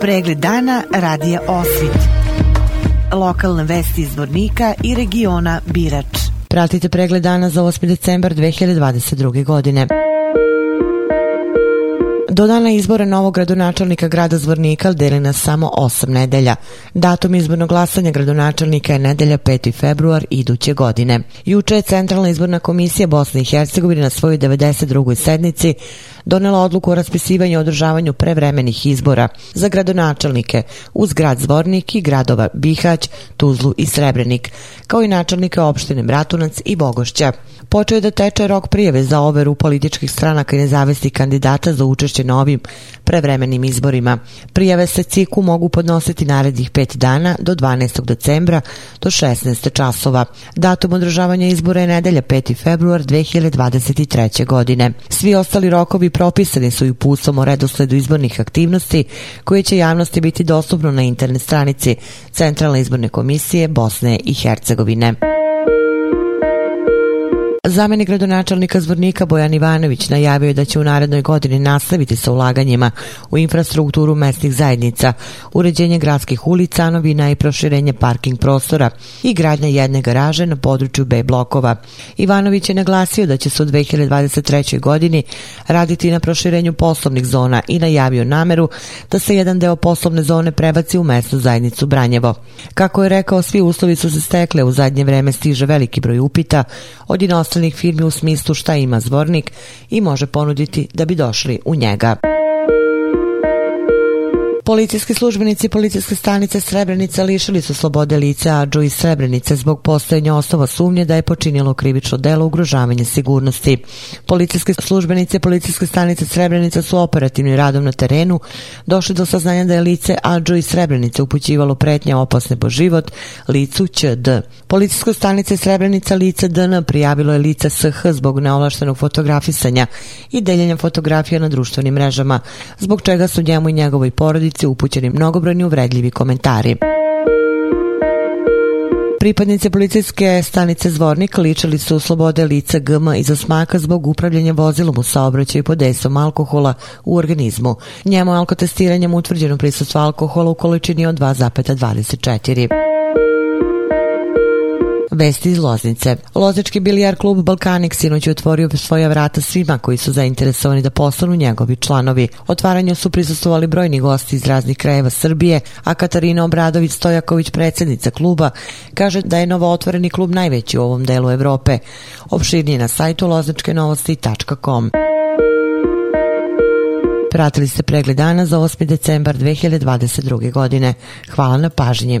Pregled dana radija Osvit. Lokalne vesti iz Vornika i regiona Birač. Pratite pregled dana za 8. decembar 2022. godine. Do dana izbora novog gradonačelnika grada Zvornika deli nas samo 8 nedelja. Datum izbornog glasanja gradonačelnika je nedelja 5. februar iduće godine. Juče je Centralna izborna komisija Bosne i Hercegovine na svojoj 92. sednici donela odluku o raspisivanju i održavanju prevremenih izbora za gradonačelnike uz grad Zvornik i gradova Bihać, Tuzlu i Srebrenik, kao i načelnike opštine Bratunac i Bogošća. Počeo je da teče rok prijeve za overu političkih stranaka i nezavisnih kandidata za učešće na ovim prevremenim izborima. Prijave se ciku mogu podnositi narednih pet dana do 12. decembra do 16. časova. Datum održavanja izbora je nedelja 5. februar 2023. godine. Svi ostali rokovi propisani su i uputstvom o redosledu izbornih aktivnosti koje će javnosti biti dostupno na internet stranici Centralne izborne komisije Bosne i Hercegovine. Zamenik gradonačelnika Zvornika Bojan Ivanović najavio je da će u narednoj godini nastaviti sa ulaganjima u infrastrukturu mesnih zajednica, uređenje gradskih ulica, novina i proširenje parking prostora i gradnja jedne garaže na području B blokova. Ivanović je naglasio da će se u 2023. godini raditi na proširenju poslovnih zona i najavio nameru da se jedan deo poslovne zone prebaci u mesnu zajednicu Branjevo. Kako je rekao, svi uslovi su se stekle, u zadnje vreme stiže veliki broj upita od inostranih inostranih firmi u smislu šta ima zvornik i može ponuditi da bi došli u njega. Policijski službenici policijske stanice Srebrenica lišili su slobode lica Ađu iz Srebrenice zbog postojanja osnova sumnje da je počinjelo krivično delo ugrožavanja sigurnosti. Policijski službenici policijske stanice Srebrenica su operativnim radom na terenu došli do saznanja da je lice Ađu iz Srebrenice upućivalo pretnje opasne po život licu ČD. Policijsko stanice Srebrenica lice DN prijavilo je lice SH zbog neovlaštenog fotografisanja i deljenja fotografija na društvenim mrežama, zbog čega su njemu i njegovoj porodici porodici upućeni mnogobrojni uvredljivi komentari. Pripadnice policijske stanice Zvornik ličili su slobode lica GM iz osmaka zbog upravljanja vozilom u saobraćaju pod desom alkohola u organizmu. Njemu alkotestiranjem utvrđeno prisustvo alkohola u količini od 2,24. Vesti iz Loznice. Loznički bilijar klub Balkanik sinoć je otvorio svoja vrata svima koji su zainteresovani da postanu njegovi članovi. Otvaranju su prisustovali brojni gosti iz raznih krajeva Srbije, a Katarina Obradović Stojaković, predsednica kluba, kaže da je novo otvoreni klub najveći u ovom delu Evrope. Opširnije na sajtu lozničkenovosti.com. Pratili ste pregled dana za 8. decembar 2022. godine. Hvala na pažnji.